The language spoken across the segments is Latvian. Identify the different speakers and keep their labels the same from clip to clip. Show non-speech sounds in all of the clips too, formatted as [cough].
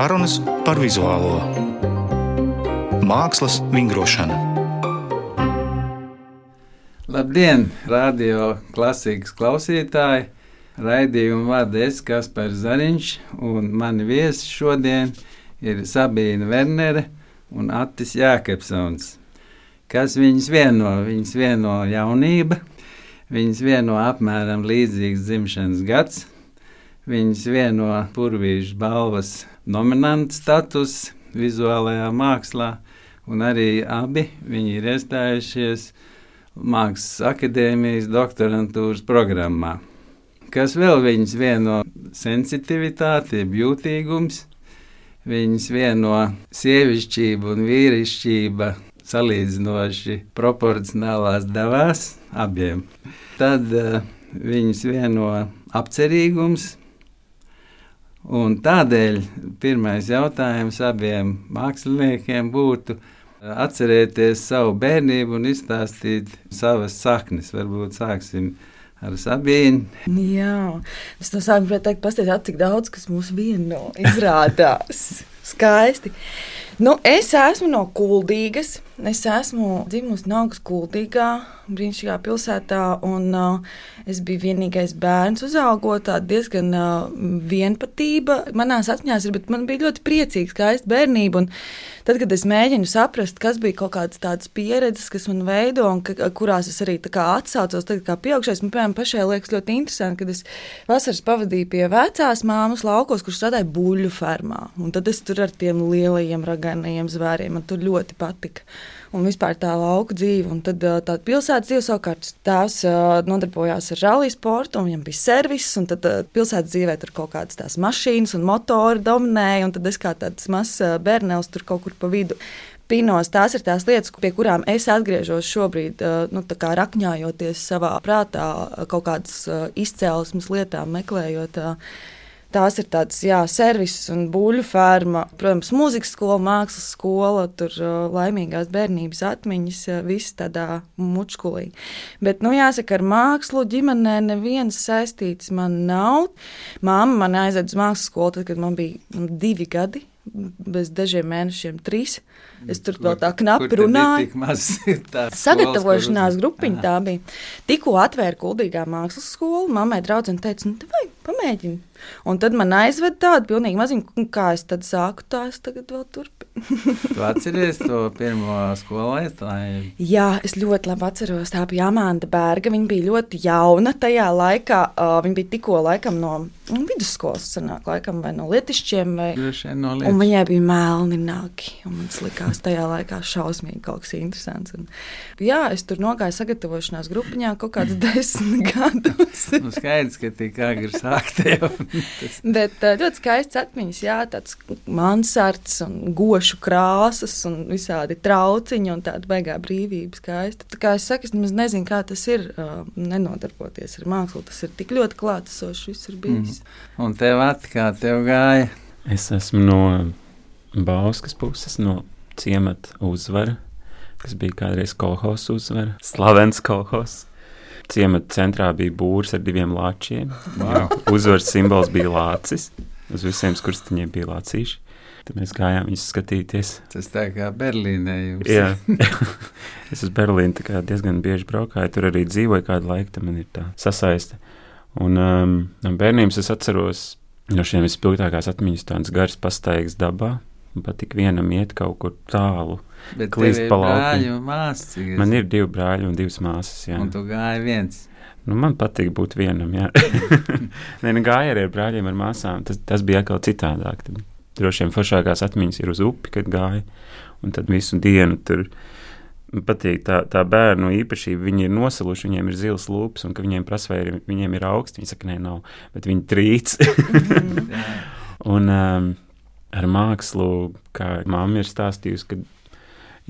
Speaker 1: Sarunas par vizuālo mākslas vingrošanu.
Speaker 2: Labdien, radio klasikas klausītāji! Raidījumu vada es, Kaspars Zariņš, un mani viesi šodien ir Sabīna Vernere un Attis Jākepsons. Kas viņus vieno? Viņus vieno jaunība, viņus vieno apmēram līdzīgs dzimšanas gads, viņus vieno Purvīžu balvas nominanta status vizuālajā mākslā, un arī abi viņi ir iestājušies Mākslas akadēmijas doktorantūras programmā. Kas vēl viņus vieno sensitivitāte, jūtīgums, viņus vieno sievišķība un vīrišķība salīdzinoši proporcionālās devās abiem. Tad uh, viņus vieno apcerīgums, Un tādēļ pirmais jautājums abiem māksliniekiem būtu atcerēties savu bērnību un izstāstīt savas saknes. Varbūt sāksim ar Sabīnu.
Speaker 3: Jā, es no sākuma gribēju teikt, paskatieties, cik daudz kas mums vieno izrādās. Skaisti. Nu, es esmu no Kuldīgas. Es esmu dzimusi un augusi Kuldīgā, brīnišķīgā pilsētā. Un, uh, es biju vienīgais bērns, uzaugot diezgan uh, vienpatība. Manās atmiņās ir, bet man bija ļoti priecīga, skaista bērnība. Un tad, kad es mēģinu saprast, kas bija kaut kādas tādas pieredzes, kas man veido un ka, kurās es arī atsaucos, tad, kā pieaugšais, man piemēram, pašai liekas ļoti interesanti, kad es vasaras pavadīju pie vecās māmas laukos, kurš strādāja buļļu fermā. Un tad es tur ar tiem lielajiem raganajiem zvēriem man tur ļoti patika un vispār tā lauka dzīve. Un tad tā pilsētas dzīve savukārt tēvs nodarbojās ar rallija sportu, un viņam bija servis, tad pilsētas dzīvē tur kaut kādas tās mašīnas un motori dominēja, un tad es kā tāds mazs bērnēls tur kaut kur pa vidu. Pinos, tās ir tās lietas, pie kurām es atgriežos šobrīd, nu, rakņājoties savā prātā, kaut kādas izcēlesmes lietām, meklējot uh, Tās ir tādas, jā, servis un buļbuļsu ferma, protams, mūzikas skola, mākslas skola, tur uh, laimīgās bērnības atmiņas, uh, viss tādā mučkulī. Bet, nu, jāsaka, ar mākslu ģimenē neviens saistīts man nav. Māma man aizveda uz mākslas skolu, tad, kad man bija divi gadi bez dažiem mēnešiem, trīs. Es tur vēl tā knapi runāju. [laughs] Sagatavošanās grupiņa tā bija. Tikko atvēra kuldīgā mākslas skolu, mammai draudzene teica, nu, vai pamēģini. Un tad man aizveda tādu pilnīgi maziņu, kā es tad sāku, tā es tagad vēl turpinu.
Speaker 2: tu atceries to pirmo skolotāju?
Speaker 3: Jā, es ļoti labi atceros. Tā bija Amanda Berga. Viņa bija ļoti jauna tajā laikā. Uh, viņa bija tikko laikam no nu, vidusskolas, sanāk, laikam, vai no lietišķiem. Vai...
Speaker 2: No
Speaker 3: un viņai bija melni nagi. Man likās tajā laikā šausmīgi kaut kas interesants. Un, jā, es tur nogāju sagatavošanās grupiņā kaut kādus [laughs] desmit gadus.
Speaker 2: nu, skaidrs, ka tik agri sākt jau. [laughs]
Speaker 3: Bet ļoti skaists atmiņas, jā, tāds mansards un gošu krāsas un visādi trauciņi un tāda baigā brīvība skaista. Tā kā es saku, es nemaz nezinu, kā tas ir nenodarboties ar mākslu. Tas ir tik ļoti klātesošs, viss ir bijis.
Speaker 2: Mm. Un tev atkā tev gāja?
Speaker 4: Es esmu no Bauskas puses, no ciemata uzvara, kas bija kādreiz kolhos uzvara, slavens kolhos. Ciemata centrā bija būrs ar diviem lāčiem. Wow. Uzvaras simbols bija lācis. Uz visiem skursteņiem bija lācīši. Tad mēs gājām viņus skatīties.
Speaker 2: Tas tā kā Berlīnē jums.
Speaker 4: Jā, [laughs] es uz Berlīnu diezgan bieži braukāju. Tur arī dzīvoju kādu laiku, tad man ir tā sasaiste. Un um, no bērnības es atceros no šiem vispilgtākās atmiņas tādas garas pastaigas dabā. Man patīk vienam iet kaut kur tālu
Speaker 2: Bet klīst pa laukiem.
Speaker 4: Man ir divi brāļi un divas māsas. Jā.
Speaker 2: Un tu gāji viens.
Speaker 4: Nu, man patīk būt vienam. [laughs] Nē, nu, gāja arī ar brāļiem, ar māsām. Tas, tas bija atkal citādāk. Tad, droši vien foršākās atmiņas ir uz upi, kad gāja. Un tad visu dienu tur patīk tā, tā bērnu īpašība. Viņi ir nosaluši, viņiem ir zils lūpas, un viņiem prasa, vai ir, viņiem ir augsts. Viņi saka, nē, nav, bet viņi trīc. [laughs] un um, ar mākslu, kā mamma ir stāstījusi, ka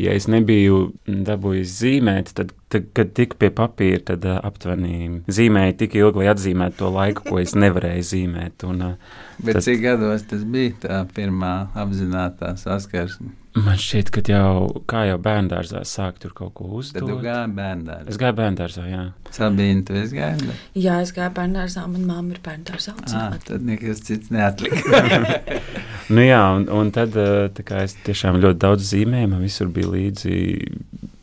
Speaker 4: ja es nebiju dabūjis zīmēt, tad Tad, kad tiku pie papīra, tad uh, aptuveni zīmēju tik ilgi, lai atzīmētu to laiku, ko es nevarēju zīmēt. Un, uh,
Speaker 2: Bet
Speaker 4: Tad-
Speaker 2: cik gados tas bija tā pirmā apzināta saskarsme?
Speaker 4: man šķiet, ka jau, kā jau bērngārzā sāk tur kaut ko
Speaker 2: Tad
Speaker 4: uzdot.
Speaker 2: gāji bērnā.
Speaker 4: Es gāju bērngārzā, jā.
Speaker 2: Sabīna, tu esi gājis.
Speaker 3: Jā, es gāju bērngārzā, man mamma ir bērngārzā.
Speaker 2: Ah, tad nekas cits neatlika. [laughs]
Speaker 4: Nu, jā, un, un tad tā kā es tiešām ļoti daudz zīmēju. Man visur bija līdzi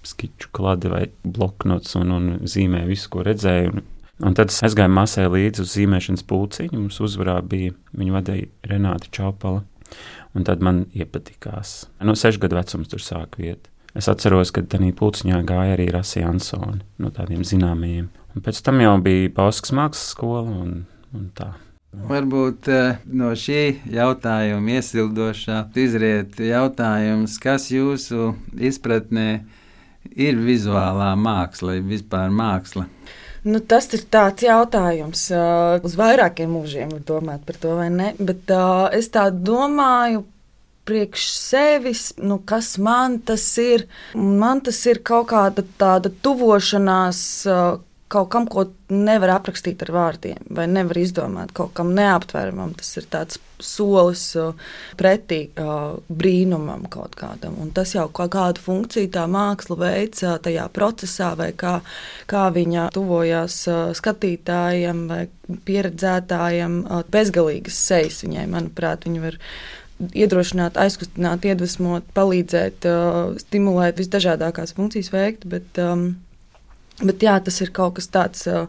Speaker 4: skiču klāte vai bloknots un, un zīmēju visu, ko redzēju. Un, un tad es aizgāju masē līdzi uz zīmēšanas pulciņu. Mums uzvarā bija viņa vadīja Renāta Čaupala. Un tad man iepatikās. No sešu gadu vecums tur sāk vieta. Es atceros, ka tajā pulciņā gāja arī Rasija Ansone, no tādiem zināmajiem. Un pēc tam jau bija Pauskas mākslas skola un, un tā.
Speaker 2: Varbūt eh, no šī jautājuma iesildošā izriet jautājums, kas jūsu izpratnē ir vizuālā māksla, ir vispār māksla.
Speaker 3: Nu, tas ir tāds jautājums. Uh, uz vairākiem mūžiem var domāt par to, vai ne? Bet uh, es tā domāju. Priekš sevis, nu, kas man tas ir? Man tas ir kaut kāda tāda tuvošanās uh, kaut kam, ko nevar aprakstīt ar vārdiem, vai nevar izdomāt kaut kam neaptveramam. Tas ir tāds solis pretī brīnumam kaut kādam. Un tas jau kā kādu funkciju tā māksla veids tajā procesā, vai kā, kā viņa tuvojās skatītājiem vai pieredzētājiem. Bezgalīgas sejas viņai, manuprāt, viņa var iedrošināt, aizkustināt, iedvesmot, palīdzēt, stimulēt visdažādākās funkcijas veikt. Bet, um, bet jā, tas ir kaut kas tāds uh,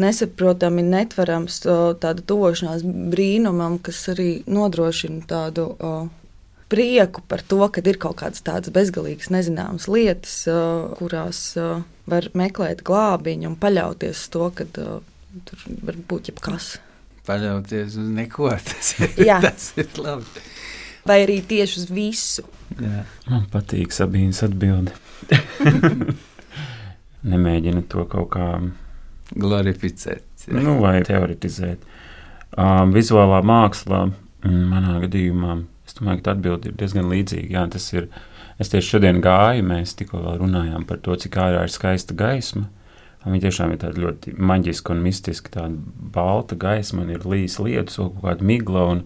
Speaker 3: nesaprotami, netverams, uh, tāda tuvošanās brīnumam, kas arī nodrošina tādu. Uh, Prieku par to, ka ir kaut kādas tādas bezgalīgas, nezināmas lietas, kurās var meklēt glābiņu un paļauties uz to, ka tur var būt jebkas.
Speaker 2: Paļauties uz neko, [laughs] tas ir,
Speaker 3: Jā.
Speaker 2: tas ir labi.
Speaker 3: Vai arī tieši uz visu.
Speaker 2: Jā.
Speaker 4: Man patīk Sabīnas atbilde. [laughs] Nemēģina to kaut kā
Speaker 2: Glorificēt. Jā.
Speaker 4: nu, vai teoretizēt. Um, vizuālā mākslā, mm, manā gadījumā, es domāju, ka tā atbilde ir diezgan līdzīga. Jā, tas ir. Es tieši šodien gāju, mēs tikko runājām par to, cik ārā ir skaista gaisma. Viņa tiešām ir tāda ļoti maģiska un mistiska, tāda balta gaisma, un ir lietus, vēl kaut kāda migla. Un,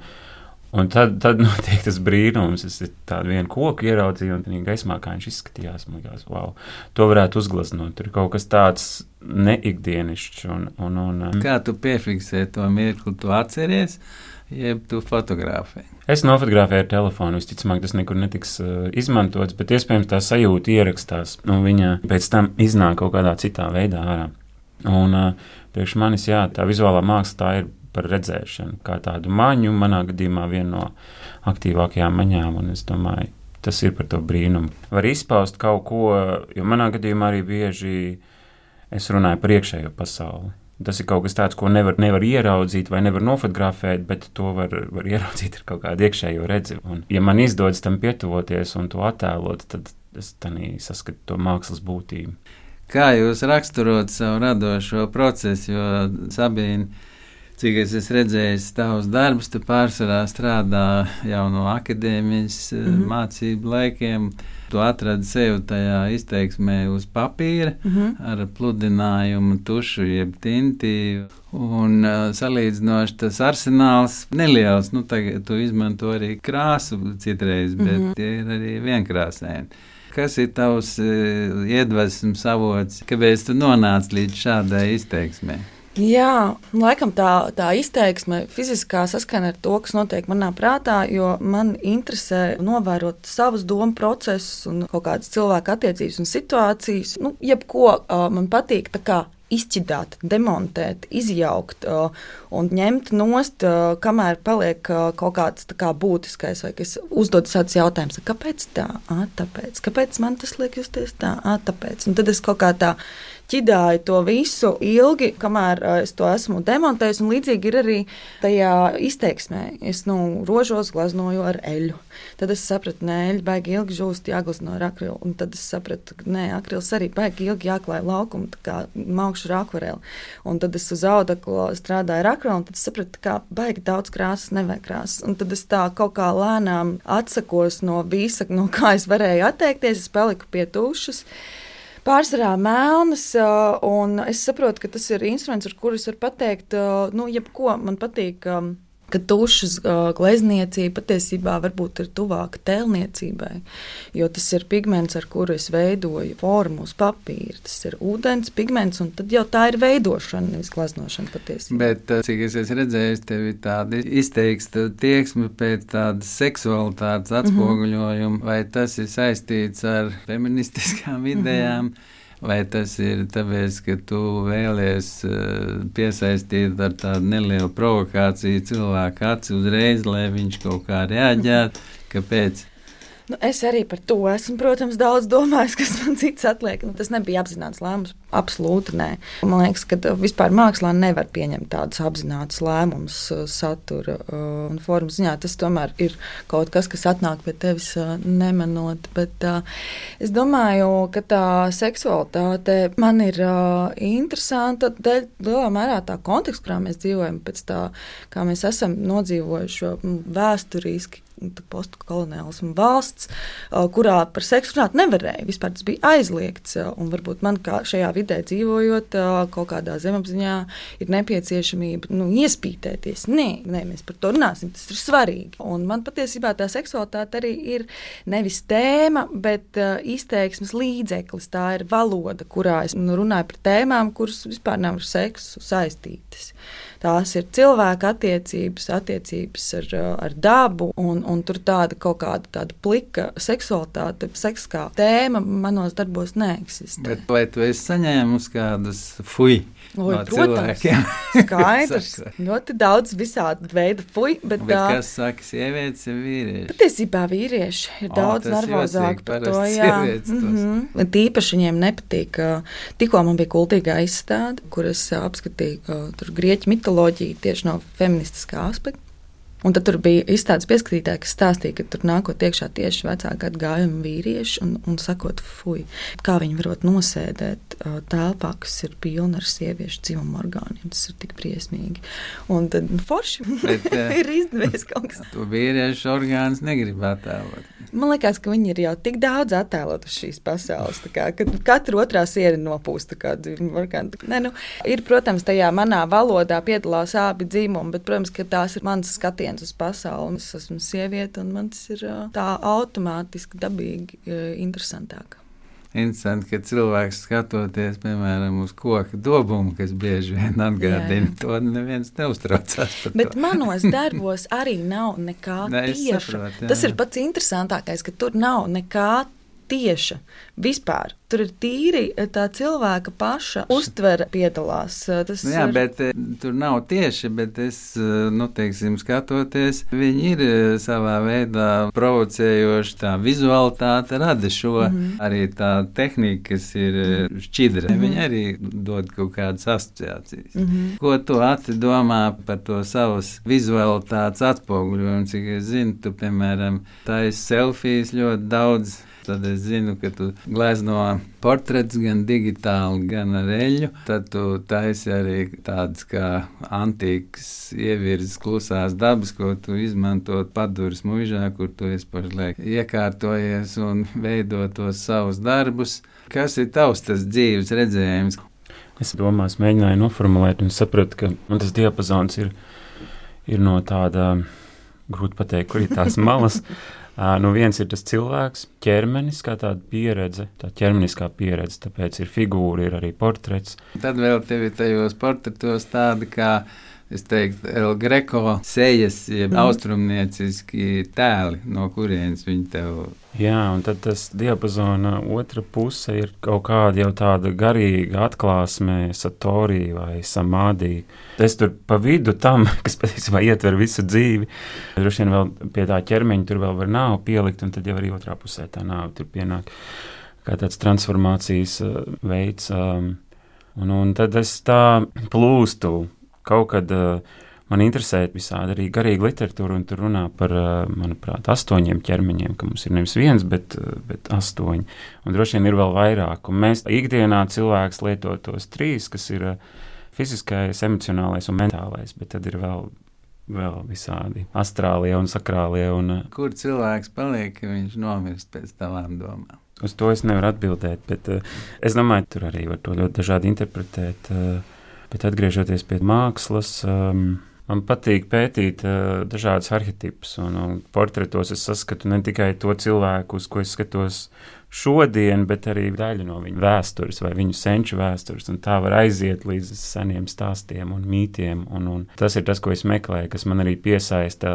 Speaker 4: un tad, tad [laughs] notiek tas brīnums. Es tādu vienu koku ieraudzīju, un tādā gaismā kā viņš izskatījās. Man liekas, wow, to varētu uzgleznot. Tur kaut kas tāds neikdienišķs. Un, un, un, um,
Speaker 2: Kā tu piefiksē to mirkli, tu atceries, jeb tu fotografē?
Speaker 4: Es nofotografēju ar telefonu. Visticamāk, tas nekur netiks uh, izmantots, bet iespējams tā sajūta ierakstās. Nu, viņa pēc tam iznāk kaut kādā citā veidā ārā. Un uh, priekš manis, jā, tā vizuālā māksla tā ir par redzēšanu, kā tādu maņu. Manā gadījumā viena no aktīvākajām maņām, un es domāju, tas ir par to brīnumu. Var izpaust kaut ko, jo manā gadījumā arī bieži es runāju par iekšējo pasauli. Tas ir kaut kas tāds, ko nevar, nevar ieraudzīt vai nevar nofotografēt, bet to var, var ieraudzīt ar kaut kādu iekšējo redzi. Un, ja man izdodas tam pietuvoties un to attēlot, tad es tādā saskatu to mākslas būtību.
Speaker 2: Kā jūs raksturot savu radošo procesu, jo Sabīna, cik es esmu redzējis tavus darbus, tu pārsvarā strādā jau no akadēmijas mm. -hmm. mācību laikiem. Tu atradi sevi tajā izteiksmē uz papīra
Speaker 3: Mm -hmm.
Speaker 2: ar pludinājumu, tušu, jeb tinti. Un uh, salīdzinoši tas arsenāls neliels. Nu, tagad tu izmanto arī krāsu citreiz, bet mm. -hmm. tie ir arī vienkrāsēni. Kas ir tavs uh, iedvesmas avots? Kāpēc tu nonāci līdz šādai izteiksmei?
Speaker 3: Jā, laikam tā, tā izteiksme fiziskā saskana ar to, kas notiek manā prātā, jo man interesē novērot savus domu procesus un kaut kādas cilvēku attiecības un situācijas. Nu, jebko uh, man patīk tā kā izķidāt, demontēt, izjaukt uh, un ņemt nost, uh, kamēr paliek uh, kaut kāds kā būtiskais, vai kas uzdod tādus jautājumus, kāpēc tā, à, tāpēc, kāpēc man tas liek justies tā, à, tāpēc. Un tad es kaut kā tā ķidāju to visu ilgi, kamēr uh, es to esmu demontējis. Līdzīgi ir arī tajā izteiksmē. Es nu, rožos glaznoju ar eļļu. Tad es sapratu, ka eļļa baigi ilgi žūst, jāglazno ar akrilu. Un tad es sapratu, ka nē, akrils arī baigi ilgi jāklāj laukumu, kā maukšu ar akvareli. Un tad es uz audekla strādāju ar akrilu, un tad sapratu, ka baigi daudz krāsas nevajag krāsas. Un tad es tā kaut kā lēnām atsakos no visa, no kā es varēju atteikties. Es paliku pie tušas Pārsvarā melnas, un es saprotu, ka tas ir instruments, ar kuru es varu pateikt, nu, jebko man patīk ka tušas glezniecība patiesībā varbūt ir tuvāka tēlniecībai, jo tas ir pigments, ar kuru es veidoju formu uz papīra. Tas ir ūdens pigments, un tad jau tā ir veidošana, nevis gleznošana patiesībā.
Speaker 2: Bet, cik es esmu redzējis, tev ir tāda izteikta tieksme pēc tādas seksualitātes mhm. atspoguļojuma, mm -hmm. vai tas ir saistīts ar feministiskām idejām? Mm -hmm Vai tas ir tāpēc, ka tu vēlies uh, piesaistīt ar tādu nelielu provokāciju cilvēku aci uzreiz, lai viņš kaut kā reaģētu? Kāpēc?
Speaker 3: Nu, es arī par to esmu, protams, daudz domājis, kas man cits atliek. Nu, tas nebija apzināts lēmums. Absolūti nē. Man liekas, ka vispār mākslā nevar pieņemt tādus apzinātus lēmumus, uh, satura uh, un formas ziņā. Tas tomēr ir kaut kas, kas atnāk pie tevis uh, nemanot. Bet es domāju, ka tā seksualitāte man ir interesanta dēļ lielā mērā tā konteksta, kurā mēs dzīvojam, pēc tā, kā mēs esam nodzīvojuši vēsturiski postkoloniālismu valsts, kurā par seksu runāt nevarēja. Vispār tas bija aizliegts. Un varbūt man kā šajā vidē dzīvojot, kaut kādā zemapziņā ir nepieciešamība nu, iespītēties. Nē, nē, mēs par to runāsim, tas ir svarīgi. Un man patiesībā tā seksualitāte arī ir nevis tēma, bet izteiksmes līdzeklis. Tā ir valoda, kurā es nu, runāju par tēmām, kuras vispār nav ar seksu saistītas. Tās ir cilvēka attiecības, attiecības ar, ar dabu, un, un tur tāda kaut kāda tāda plika seksualitāte, seks kā tēma manos darbos neeksistē.
Speaker 2: Bet vai tu esi saņēmusi kādus fuj?
Speaker 3: Oi, no protams, [laughs] [laughs] skaidrs. ļoti daudz visādi veidu fuj, bet,
Speaker 2: bet tā, kas saka, sievietes ir vīrieši?
Speaker 3: Patiesībā vīrieši ir o, daudz nervozāki par to, jā. Mm -hmm. Tīpaši viņiem nepatīk, tikko man bija kultīgā izstāde, kur es apskatīju grieķu mitoloģiju tieši no feministiskā aspekta. Un tad tur bija izstādes pieskatītāji, kas stāstīja, ka tur nākot iekšā tieši vecāka gājuma vīrieši un, un sakot, fuj, kā viņi varot nosēdēt telpā, kas ir pilna ar sieviešu dzimumu orgāniem. Tas ir tik briesmīgi. Un tad nu, forši Bet, [laughs] ir izdevies kaut kas.
Speaker 2: To vīriešu orgāns negrib attēlot.
Speaker 3: Man liekas, ka viņi ir jau tik daudz attēlot uz šīs pasaules, kā, ka katra otrā siena nopūsta kādu orgānu. Ne, nu, ir, protams, tajā manā valodā piedalās abi dzimumi, bet, protams, ka tās ir mans skatiens uz pasauli. Es esmu sieviete, un man tas ir tā automātiski, dabīgi interesantāk
Speaker 2: interesanti, ka cilvēks skatoties, piemēram, uz koka dobumu, kas bieži vien atgādina to, neviens neuztraucās
Speaker 3: Bet to. Manos darbos arī nav nekā [laughs] ne, tieša. Saprotu, jā. Tas ir pats interesantākais, ka tur nav nekā tieša vispār. Tur ir tīri eh, tā cilvēka paša uztvere piedalās.
Speaker 2: Eh, tas nu jā, ir... bet eh, tur nav tieši, bet es, nu, teiksim, skatoties, viņi ir savā veidā provocējoši. Tā vizualitāte rada šo mm -hmm. arī tā tehnika, kas ir šķidra. Mm -hmm. Viņi arī dod kaut kādas asociācijas. Mm -hmm. Ko tu ati domā par to savas vizualitātes atspoguļojumu? Cik es zinu, tu, piemēram, taisi selfijas ļoti daudz tad es zinu, ka tu glezno portrets gan digitāli, gan ar eļļu. Tad tu taisi arī tādas kā antīkas ievirzes klusās dabas, ko tu izmanto paduras mūžā, kur tu esi pašlaik iekārtojies un veido tos savus darbus. Kas ir tavs tas dzīves redzējums?
Speaker 4: Es domāju, es mēģināju noformulēt un sapratu, ka man tas diapazons ir, ir no tāda, grūti pateikt, kur ir tās malas. [laughs] Nu, viens ir tas cilvēks, ķermenis, kā tāda pieredze, tā ķermeniskā pieredze, tāpēc ir figūra, ir arī portrets.
Speaker 2: Tad vēl tev ir tajos portretos tāda kā es teiktu, El Greco sejas, jeb mm. austrumnieciski tēli, no kurienes viņi tev.
Speaker 4: Jā, un tad tas diapazona otra puse ir kaut kāda jau tāda garīga atklāsme, satorija vai samādī. Es tur pa vidu tam, [laughs] kas patiesībā ietver visu dzīvi, droši vien vēl pie tā ķermeņa tur vēl var nāvu pielikt, un tad jau arī otrā pusē tā nāve tur pienāk kā tāds transformācijas uh, veids. Um, un, un tad es tā plūstu kaut kad uh, man interesē visādi arī garīga literatūra, un tur runā par, uh, manuprāt, astoņiem ķermeņiem, ka mums ir nevis viens, bet, uh, bet astoņi. Un droši vien ir vēl vairāk. Un mēs ikdienā cilvēks lieto tos trīs, kas ir fiziskais, emocionālais un mentālais, bet tad ir vēl vēl visādi astrālie un sakrālie. Un,
Speaker 2: Kur cilvēks paliek, ka viņš nomirst pēc tavām domām?
Speaker 4: uz to es nevaru atbildēt. Bet, uh, es domāju, tur arī var to ļoti dažādi interpretēt. Uh, bet atgriežoties pie mākslas. Um, Man patīk pētīt uh, dažādas arhetipus, un, un portretos es saskatu ne tikai to cilvēku, uz ko es skatos šodien, bet arī daļu no viņa vēstures vai viņu senču vēstures. Tā var aiziet līdz seniem stāstiem un mītiem. Un, un tas ir tas, ko es meklēju, kas man arī piesaista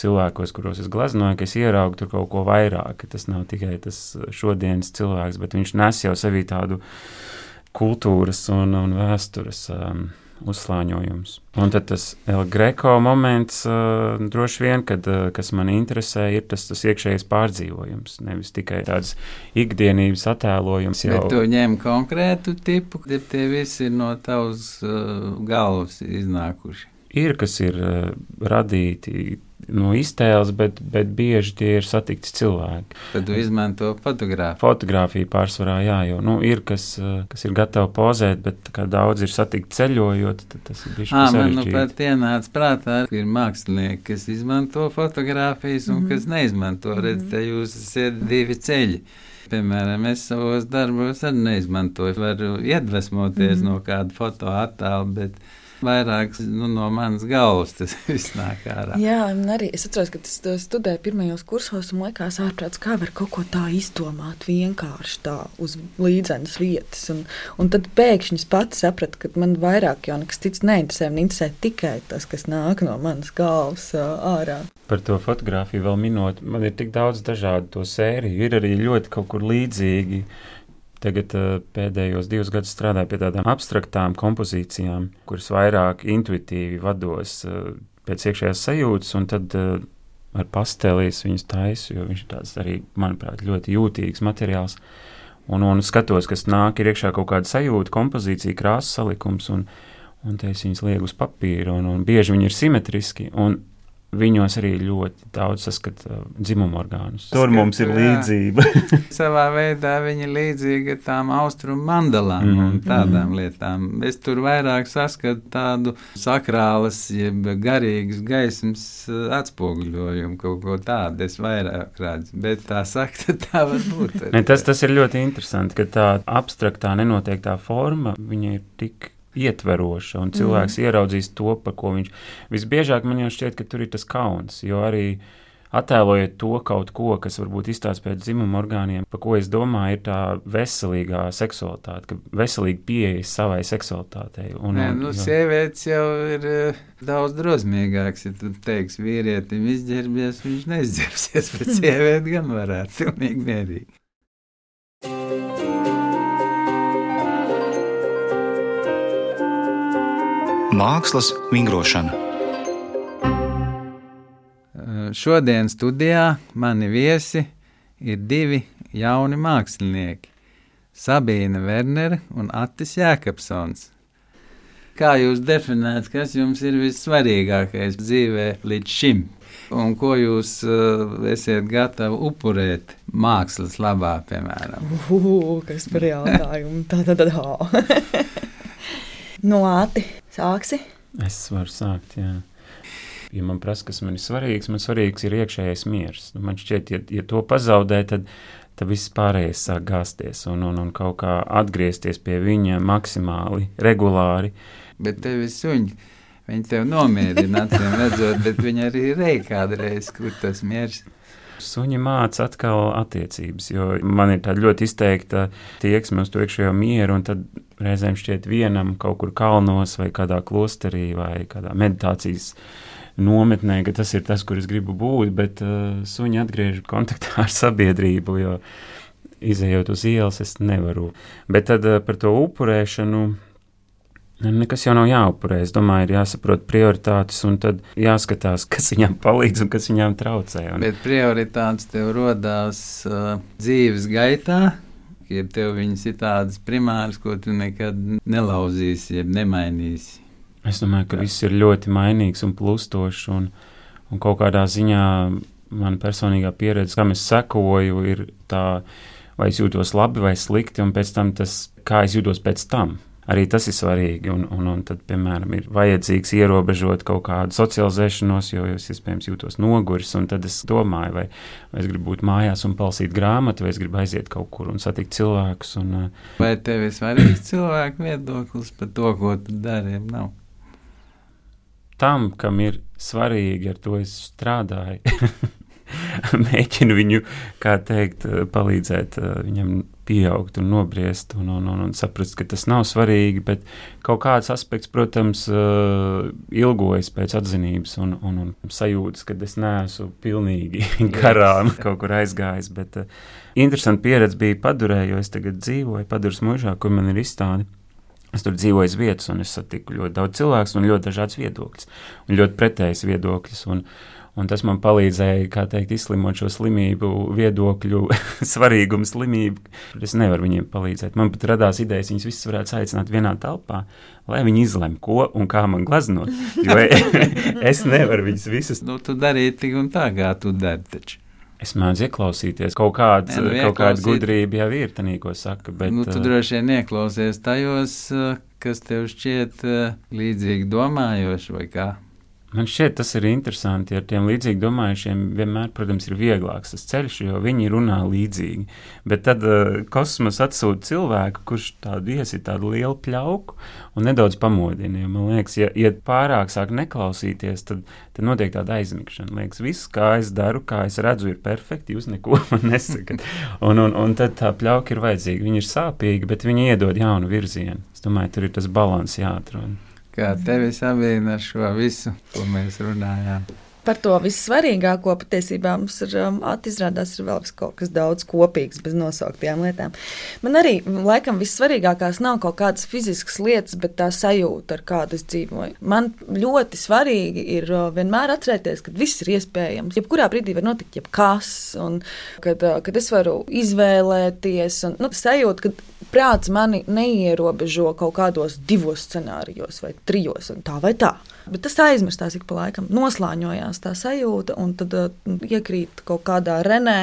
Speaker 4: cilvēkos, kuros es gleznoju, ka es ieraugu tur kaut ko vairāk. Tas nav tikai tas šodienas cilvēks, bet viņš nes jau sevī tādu kultūras un, un vēstures. Um, uzslāņojums. Un tad tas El Greco moments, uh, droši vien, kad, uh, kas man interesē, ir tas, tas iekšējais pārdzīvojums. Nevis tikai tāds ikdienības attēlojums.
Speaker 2: Jau. Bet tu ņem konkrētu tipu, ka tie visi ir no tavas uh, galvas iznākuši.
Speaker 4: Ir, kas ir uh, radīti no iztēles, bet, bet bieži tie ir satikti cilvēki.
Speaker 2: Tad tu izmanto fotografiju.
Speaker 4: Fotografiju pārsvarā, jā, jo nu, ir kas, eh, kas ir gatavi pozēt, bet kā daudz ir satikti ceļojot, tad tas ir bijis.
Speaker 2: Man nu pat ienāca prātā, ka ir mākslinieki, kas izmanto fotografijas un mm -hmm. kas neizmanto. Mm -hmm. Redz, te jūs esat divi ceļi. Piemēram, es savos darbos arī neizmantoju. Varu iedvesmoties mm -hmm. no kāda fotoattēla, bet vairāk nu, no manas galvas tas [laughs] viss nāk ārā.
Speaker 3: Jā, un arī es atceros, ka tas studēju pirmajos kursos, un likās ārprāts, kā var kaut ko tā izdomāt vienkārši tā uz līdzenas vietas. Un, un tad pēkšņi es pats sapratu, ka man vairāk jau nekas cits neinteresē, man interesē tikai tas, kas nāk no manas galvas ārā.
Speaker 4: Par to fotografiju vēl minot, man ir tik daudz dažādu to sēriju, ir arī ļoti kaut kur līdzīgi. Tagad uh, pēdējos divus gadus strādāju pie tādām abstraktām kompozīcijām, kuras vairāk intuitīvi vados uh, pēc iekšējās sajūtas, un tad uh, ar pastelīs viņas taisu, jo viņš ir tāds arī, manuprāt, ļoti jūtīgs materiāls. Un, un skatos, kas nāk, ir iekšā kaut kāda sajūta, kompozīcija, krāsas salikums, un, un te es viņus lieku uz papīra, un, un bieži viņi ir simetriski. Un Viņos arī ļoti daudz saskata uh, dzimumu orgānus. Tur mums ir līdzība. [laughs]
Speaker 2: Savā veidā viņi ir līdzīgi tām austrumu mandalām mm -hmm. un tādām mm lietām. Es tur vairāk saskatu tādu sakrālas, jeb garīgas gaismas uh, atspoguļojumu, kaut ko tādu es vairāk redzu. Bet tā sakta, [laughs] tā var būt.
Speaker 4: ne, tas, tas ir ļoti interesanti, ka tā abstraktā nenoteiktā forma, viņa ir tik ietveroša, un cilvēks mm. ieraudzīs to, par ko viņš visbiežāk man jau šķiet, ka tur ir tas kauns, jo arī attēlojot to kaut ko, kas varbūt izstāsta pēc dzimuma orgāniem, par ko es domāju, ir tā veselīgā seksualitāte, ka veselīgi pieeja savai seksualitātei.
Speaker 2: Un, Nē, nu, jo... sievietes jau ir uh, daudz drosmīgāks, ja tu teiksi vīrietim izģērbies, viņš neizģērbsies, [laughs] bet [laughs] sievieti gan varētu pilnīgi mierīgi.
Speaker 1: Mākslas vingrošana.
Speaker 2: Šodien studijā mani viesi ir divi jauni mākslinieki - Sabīna Wernere un Attis Jēkabsons. Kā jūs definējat, kas jums ir vissvarīgākais dzīvē līdz šim? Un ko jūs uh, esat gatavi upurēt mākslas labā, piemēram?
Speaker 3: Uh, kas par jautājumu? [laughs] Tā, tā, tā. tā. No Āti, sāksi?
Speaker 4: Es varu sākt, jā. Ja man prasa, kas man ir svarīgs, man svarīgs ir iekšējais miers. Nu, man šķiet, ja, ja to pazaudē, tad, tad viss pārējais sāk gāzties un, un, un kaut kā atgriezties pie viņa maksimāli, regulāri.
Speaker 2: Bet tev ir suņi. Viņi tev nomierina, redzot, bet viņi arī reizē kādreiz, kur tas miers ir.
Speaker 4: Suņi māca atkal attiecības, jo man ir tāda ļoti izteikta tieksme uz to iekšējo mieru, un tad reizēm šķiet vienam kaut kur kalnos vai kādā klosterī vai kādā meditācijas nometnē, ka tas ir tas, kur es gribu būt, bet uh, suņi atgriež kontaktā [laughs] ar sabiedrību, jo izējot uz ielas es nevaru. Bet tad uh, par to upurēšanu Nekas jau nav jāupurē. Es domāju, ir jāsaprot prioritātes un tad jāskatās, kas viņam palīdz un kas viņam traucē. Un...
Speaker 2: Bet prioritātes tev rodās uh, dzīves gaitā. Ja tev viņas ir tādas primāras, ko tu nekad nelauzīsi, jeb nemainīsi.
Speaker 4: Es domāju, ka Jā. viss ir ļoti mainīgs un plustošs. Un, un kaut kādā ziņā mana personīgā pieredze, kam es sekoju, ir tā, vai es jūtos labi vai slikti, un pēc tam tas, kā es jūtos pēc tam arī tas ir svarīgi. Un, un, un tad, piemēram, ir vajadzīgs ierobežot kaut kādu socializēšanos, jo es iespējams jūtos noguris. Tad es domāju, vai, vai es gribu būt mājās un palasīt grāmatu, vai es gribu aiziet kaut kur un satikt cilvēkus. Un,
Speaker 2: uh, vai tev ir svarīgs cilvēku viedoklis par to, ko tu dari? Nav.
Speaker 4: Tam, kam ir svarīgi, ar to es strādāju. [laughs] mēģinu viņu, kā teikt, palīdzēt eh, viņam pieaugt un nobriest un, un, un, un saprast, ka tas nav svarīgi, bet kaut kāds aspekts, protams, eh, ilgojas pēc atzinības un, un, un sajūtas, ka es neesmu pilnīgi [laughs] garām kaut kur aizgājis, bet uh, interesanti pieredze bija padurē, jo es tagad dzīvoju paduras mūžā, kur man ir izstāde. Es tur dzīvoju vietas, un es satiku ļoti daudz cilvēku, un ļoti dažādas viedokļas, un ļoti pretējas viedokļas. Un, uh, Un tas man palīdzēja, teikt, izslimot šo slimību, viedokļu [laughs] svarīgumu, slimību. Es nevaru viņiem palīdzēt. Man pat radās idejas, viņas visas varētu aicināt vienā telpā, lai viņi izlemj, ko un kā man glaznot. Jo [laughs] es nevaru viņus visus.
Speaker 2: Nu, tu darīji tik un tā, kā tu dari. Taču.
Speaker 4: Es mēdzu ieklausīties, kaut, kāds, ne, nu, kaut kāda gudrība jau ir, tā ko saka. Bet,
Speaker 2: nu, tu droši vien ieklausies tajos, kas tev šķiet līdzīgi domājoši vai kā.
Speaker 4: Man šķiet, tas ir interesanti. Ar tiem līdzīgi domājušiem vienmēr, protams, ir vieglāks tas ceļš, jo viņi runā līdzīgi. Bet tad uh, kosmos atsūta cilvēku, kurš tādu iesita tādu lielu pļauku un nedaudz pamodina. Man liekas, ja, ja pārāk sāk neklausīties, tad, tad notiek tāda aizmigšana. Liekas, viss, kā es daru, kā es redzu, ir perfekti. Jūs neko [laughs] man nesakat. Un, un, un tad tā pļauka ir vajadzīga. Viņa ir sāpīga, bet viņa iedod jaunu virzienu. Es domāju, tur ir tas līdzsvars jāatrod
Speaker 2: kā tevi saviena ar šo visu, ko mēs runājām.
Speaker 3: Par to vissvarīgāko patiesībā mums ir um, izrādās ir vēl kaut kas daudz kopīgs bez nosauktajām lietām. Man arī laikam vissvarīgākās nav kaut kādas fiziskas lietas, bet tā sajūta, ar kādu es dzīvoju. Man ļoti svarīgi ir uh, vienmēr atcerēties, ka viss ir iespējams. Jebkurā brīdī var notikt jebkas, un kad, uh, kad es varu izvēlēties, un nu, sajūta, ka prāts mani neierobežo kaut kādos divos scenārijos vai trijos, un tā vai tā. Bet tas aizmirstās ik pa laikam, noslāņojās tā sajūta, un tad uh, iekrīt kaut kādā renē.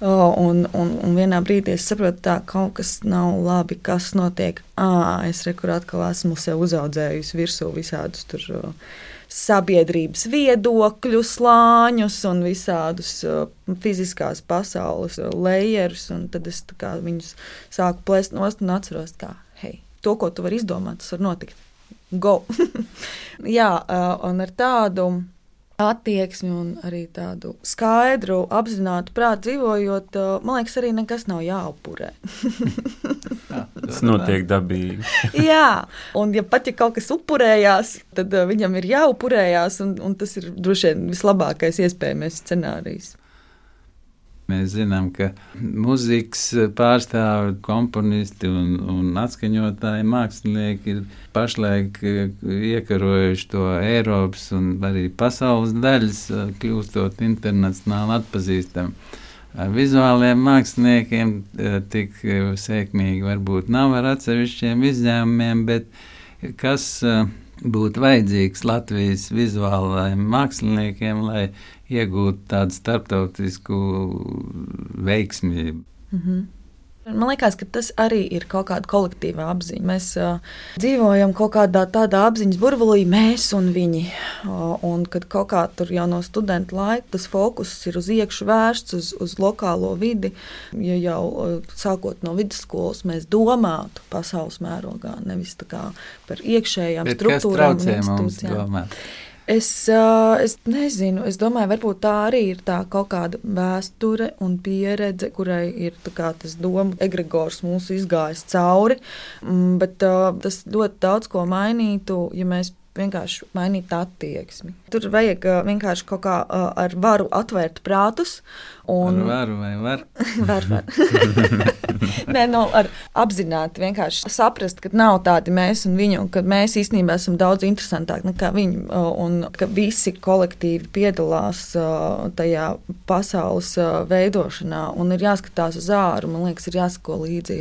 Speaker 3: Uh, un, un, un vienā brīdī es saprotu, ka kaut kas nav labi, kas notiek. À, es rekur atkal esmu sev uzaudzējusi virsū visādus tur. Uh, sabiedrības viedokļu slāņus un visādus uh, fiziskās pasaules lejerus. Tad es viņus sāku plēst nost un atceros, ka hei, to, ko tu vari izdomāt, tas var notikt. Go! [laughs] Jā, uh, un ar tādu attieksmi un arī tādu skaidru, apzinātu prātu dzīvojot, uh, man liekas, arī nekas nav jāupurē. [laughs]
Speaker 4: Tas notiek dabīgi. [laughs]
Speaker 3: Jā, un ja pat ja kaut kas upurējās, tad uh, viņam ir jāupurējās, un, un tas ir droši vien vislabākais iespējamais scenārijs.
Speaker 2: Mēs zinām, ka mūzikas pārstāvji, komponisti un, un atskaņotāji, mākslinieki ir pašlaik iekarojuši to Eiropas un arī pasaules daļas, kļūstot internacionāli atpazīstami. Vizuāliem māksliniekiem tik sekmīgi varbūt nav ar atsevišķiem izņēmumiem, bet kas būtu vajadzīgs Latvijas vizuālajiem māksliniekiem, lai iegūt tādu starptautisku veiksmību. Mm -hmm.
Speaker 3: Man liekas, ka tas arī ir kaut kāda kolektīva apziņa. Mēs uh, dzīvojam kaut kādā tādā apziņas burbulī, mēs un viņi. Uh, un kad kaut kā tur jau no studenta laika tas fokus ir uz iekšu vērsts, uz, uz lokālo vidi, ja jau uh, sākot no vidusskolas mēs domātu pasaules mērogā, nevis par iekšējām
Speaker 2: Bet
Speaker 3: struktūrām
Speaker 2: un institūcijām.
Speaker 3: Es, es nezinu, es domāju, varbūt tā arī ir tā kaut kāda vēsture un pieredze, kurai ir tas domu egregors mūsu izgājis cauri. Mm, bet tas ļoti daudz ko mainītu, ja mēs vienkārši mainītu attieksmi. Tur vajag vienkārši kaut kā ar varu atvērt prātus
Speaker 2: Un... Ar varu vai var? [laughs]
Speaker 3: var, var. [laughs] Nē, nu, ar apzināti vienkārši saprast, ka nav tādi mēs un viņi, un ka mēs īstenībā esam daudz interesantāki nekā viņi, un ka visi kolektīvi piedalās tajā pasaules veidošanā, un ir jāskatās uz āru, man liekas, ir jāsako līdzi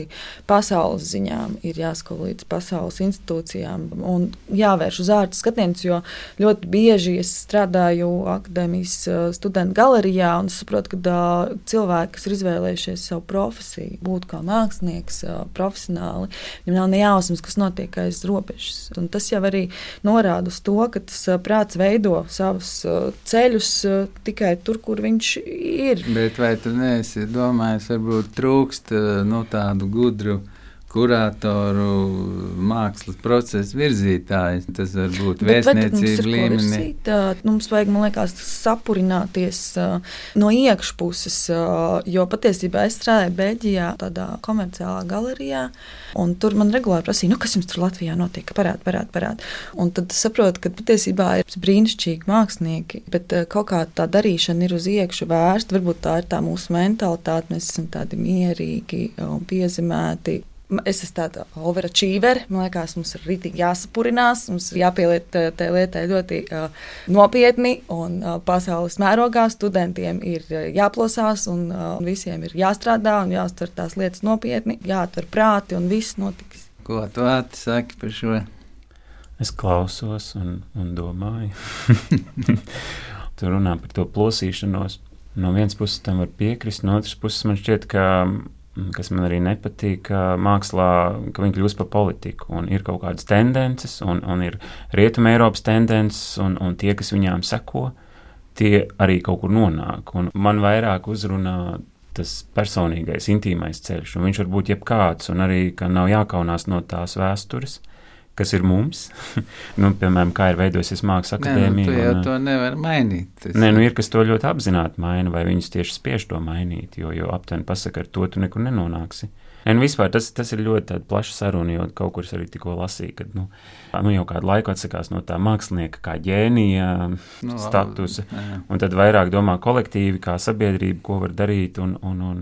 Speaker 3: pasaules ziņām, ir jāsako līdzi pasaules institūcijām, un jāvērš uz atvērts skatiens, jo ļoti bieži es strādāju akadēmijas studentu galerijā un saprotu, ka cilvēki, kas ir izvēlējušies savu profesiju, būt kā mākslinieks, uh, profesionāli, viņam nav ne jausmas, kas notiek aiz robežas. Un tas jau arī norāda uz to, ka tas uh, prāts veido savus uh, ceļus uh, tikai tur, kur viņš ir.
Speaker 2: Bet vai tu neesi domājis, varbūt trūkst nu, tādu gudru? Kuratoru, mākslas procesa virzītājs. Tas var būt vēstniecības līmenī.
Speaker 3: Mums vajag, man liekas, sapurināties uh, no iekšpuses, uh, jo patiesībā es strādāju Beļģijā, tādā komerciālā galerijā, un tur man regulāri prasīja, nu, kas jums tur Latvijā notiek, parādi, parādi, parādi. Un tad saprotu, ka patiesībā ir brīnišķīgi mākslinieki, bet uh, kaut kā tā darīšana ir uz iekšu vērsta, varbūt tā ir tā mūsu mentalitāte, mēs esam tādi mierīgi un piezemēti. Es esmu tāda overachiever. Man liekas, mums ir rītīgi jāsapurinās, mums ir jāpieliet tai lietai ļoti uh, nopietni un uh, pasaules mērogā. Studentiem ir jāplosās un uh, visiem ir jāstrādā un jāuztver tās lietas nopietni, jāatver prāti un viss notiks.
Speaker 2: Ko tu saki par šo?
Speaker 4: Es klausos un, un domāju. [laughs] tu runā par to plosīšanos. No vienas puses tam var piekrist, no otras puses man šķiet, ka kas man arī nepatīk, mākslā ka viņi kļūst par politiku. Un ir kaut kādas tendences, un, un ir rietumē Eiropas tendences, un, un tie, kas viņām seko, tie arī kaut kur nonāk. Un man vairāk uzrunā tas personīgais, intīmais ceļš, un viņš var būt jebkāds, un arī, nav jākaunās no tās vēstures kas ir mums. [laughs] nu, piemēram, kā ir veidojusies mākslas akadēmija.
Speaker 2: Nē, nu, jau un, to nevar mainīt.
Speaker 4: Tas nē, nu ir, kas to ļoti apzināti maina, vai viņus tieši spiež to mainīt, jo, jo aptuveni pasaka, ar to tu nekur nenonāksi. Nē, nu vispār tas, tas ir ļoti plaša saruna, jo kaut kur es arī tikko lasīju, ka nu, nu, jau kādu laiku atsakās no tā mākslinieka kā ģēnija nu, statusa, jā. un tad vairāk domā kolektīvi, kā sabiedrība, ko var darīt. Un, un, un,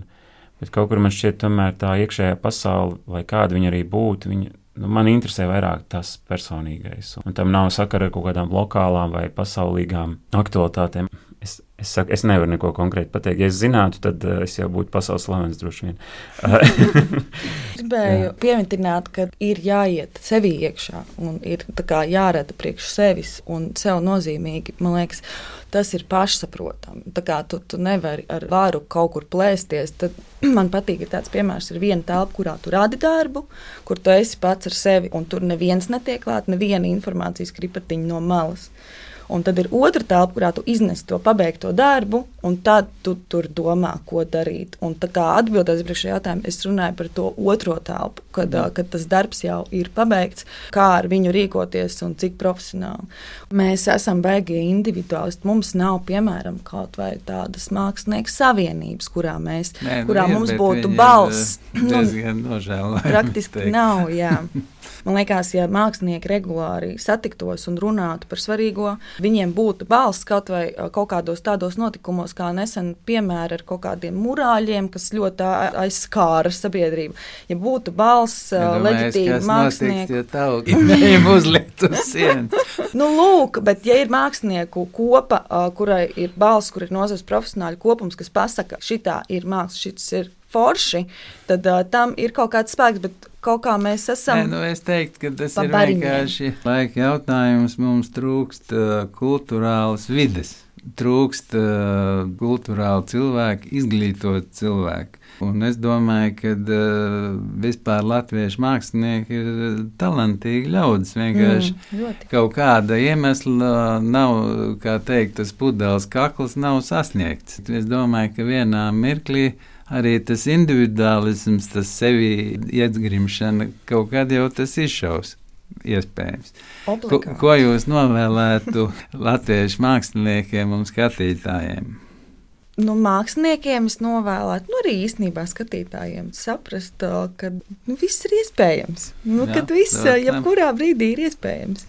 Speaker 4: bet kaut kur man šķiet, tomēr tā iekšējā pasaule, lai kāda viņa arī būtu, viņa nu, man interesē vairāk tas personīgais. Un tam nav sakara ar kaut kādām lokālām vai pasaulīgām aktualitātēm. Es, es, saku, es nevaru neko konkrēti pateikt. Ja es zinātu, tad uh, es jau būtu pasaules slavens droši vien. [laughs]
Speaker 3: Gribēju pieminēt, ka ir jāiet sevi iekšā un ir jārada priekš sevis un sev nozīmīgi. Man liekas, tas ir pašsaprotami. Tā kā tu, tu nevari ar varu kaut kur plēsties, tad [clears throat] man patīk, tāds piemērs ir viena telpa, kurā tu radi darbu, kur tu esi pats ar sevi un tur neviens netiek klāt, neviena informācijas kripatiņa no malas. Un tad ir otra telpa, kurā tu iznes to pabeigto darbu, un tad tu tur domā, ko darīt. Un tā kā atbildēs uz šo jautājumu, es runāju par to otro telpu, kad, mm. kad tas darbs jau ir pabeigts, kā ar viņu rīkoties un cik profesionāli. Mēs esam baigi individuālisti. Mums nav, piemēram, kaut vai tādas mākslinieku savienības, kurā, mēs, Nē, nu, kurā ir, mums būtu balss.
Speaker 2: Diezgan nožēlojami.
Speaker 3: Praktiski nav, jā. [laughs] Man liekas, ja mākslinieki regulāri satiktos un runātu par svarīgo, viņiem būtu balss kaut vai kaut kādos tādos notikumos, kā nesen piemēra ar kaut kādiem murāļiem, kas ļoti aizskāra sabiedrību. Ja būtu balss ja leģitīvi mākslinieki,
Speaker 2: ja tautīm uzlikt uz sienas. [laughs]
Speaker 3: nu, lūk, bet ja ir mākslinieku kopa, kurai ir balss, kur ir nozars profesionāļu kopums, kas pasaka, šitā ir māksla, šis ir forši, tad uh, tam ir kaut kāds spēks, bet kaut kā mēs esam.
Speaker 2: Nē, nu es teiktu, ka tas ir vienkārši laika jautājums. Mums trūkst uh, kultūrālas vides, trūkst uh, kultūrāli cilvēki, izglītot cilvēku. Un es domāju, ka uh, vispār latviešu mākslinieki ir talantīgi ļaudis. Vienkārši mm, kaut kāda iemesla nav, kā teikt, tas pudeles kakls nav sasniegts. Es domāju, ka vienā mirklī arī tas individuālisms, tas sevi iegrimšana, kaut kad jau tas izšaus. Iespējams. Ko, ko jūs novēlētu latviešu māksliniekiem un skatītājiem?
Speaker 3: Nu, māksliniekiem es novēlētu, nu, arī īstenībā skatītājiem saprast, ka nu, viss ir iespējams. Nu, Jā, kad viss, jebkurā brīdī ir iespējams.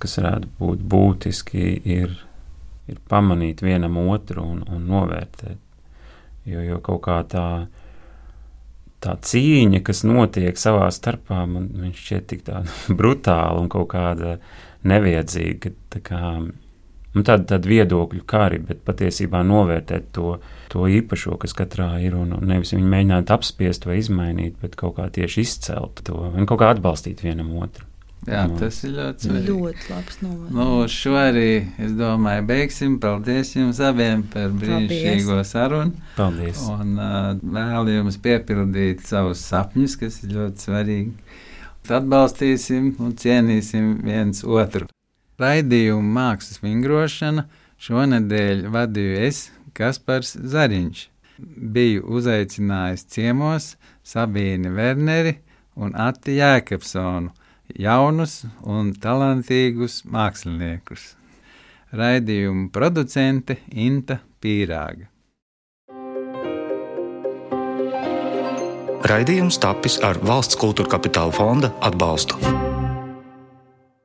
Speaker 4: Kas varētu būt būtiski, ir, ir pamanīt vienam otru un, un novērtēt Jo, jo kaut kā tā, tā cīņa, kas notiek savā starpā, man šķiet tik [laughs] brutāla un kaut kāda neviedzīga. Tā kā, nu, tāda, tāda viedokļu kari, bet patiesībā novērtēt to, to īpašo, kas katrā ir, un nevis viņu mēģināt apspiest vai izmainīt, bet kaut kā tieši izcelt to un kaut kā atbalstīt vienam otru.
Speaker 2: Jā,
Speaker 4: No.
Speaker 2: tas ir ļoti svarīgi.
Speaker 3: Ļoti labs novērtējums.
Speaker 2: Nu, šo arī, es domāju, beigsim. Paldies jums abiem par brīnišķīgo sarunu.
Speaker 4: Paldies!
Speaker 2: Un uh, vēlu jums piepildīt savus sapņus, kas ir ļoti svarīgi. Atbalstīsim un cienīsim viens otru. Raidījumu mākslas vingrošana šonadēļ vadīju es, Kaspars Zariņš. Biju uzaicinājis ciemos Sabīni Werneri un Atti Jēkabsonu, jaunus un talantīgus māksliniekus. Raidījumu producente Inta Pīrāga.
Speaker 1: Raidījums tapis ar valsts kultūra kapitāla fonda atbalstu.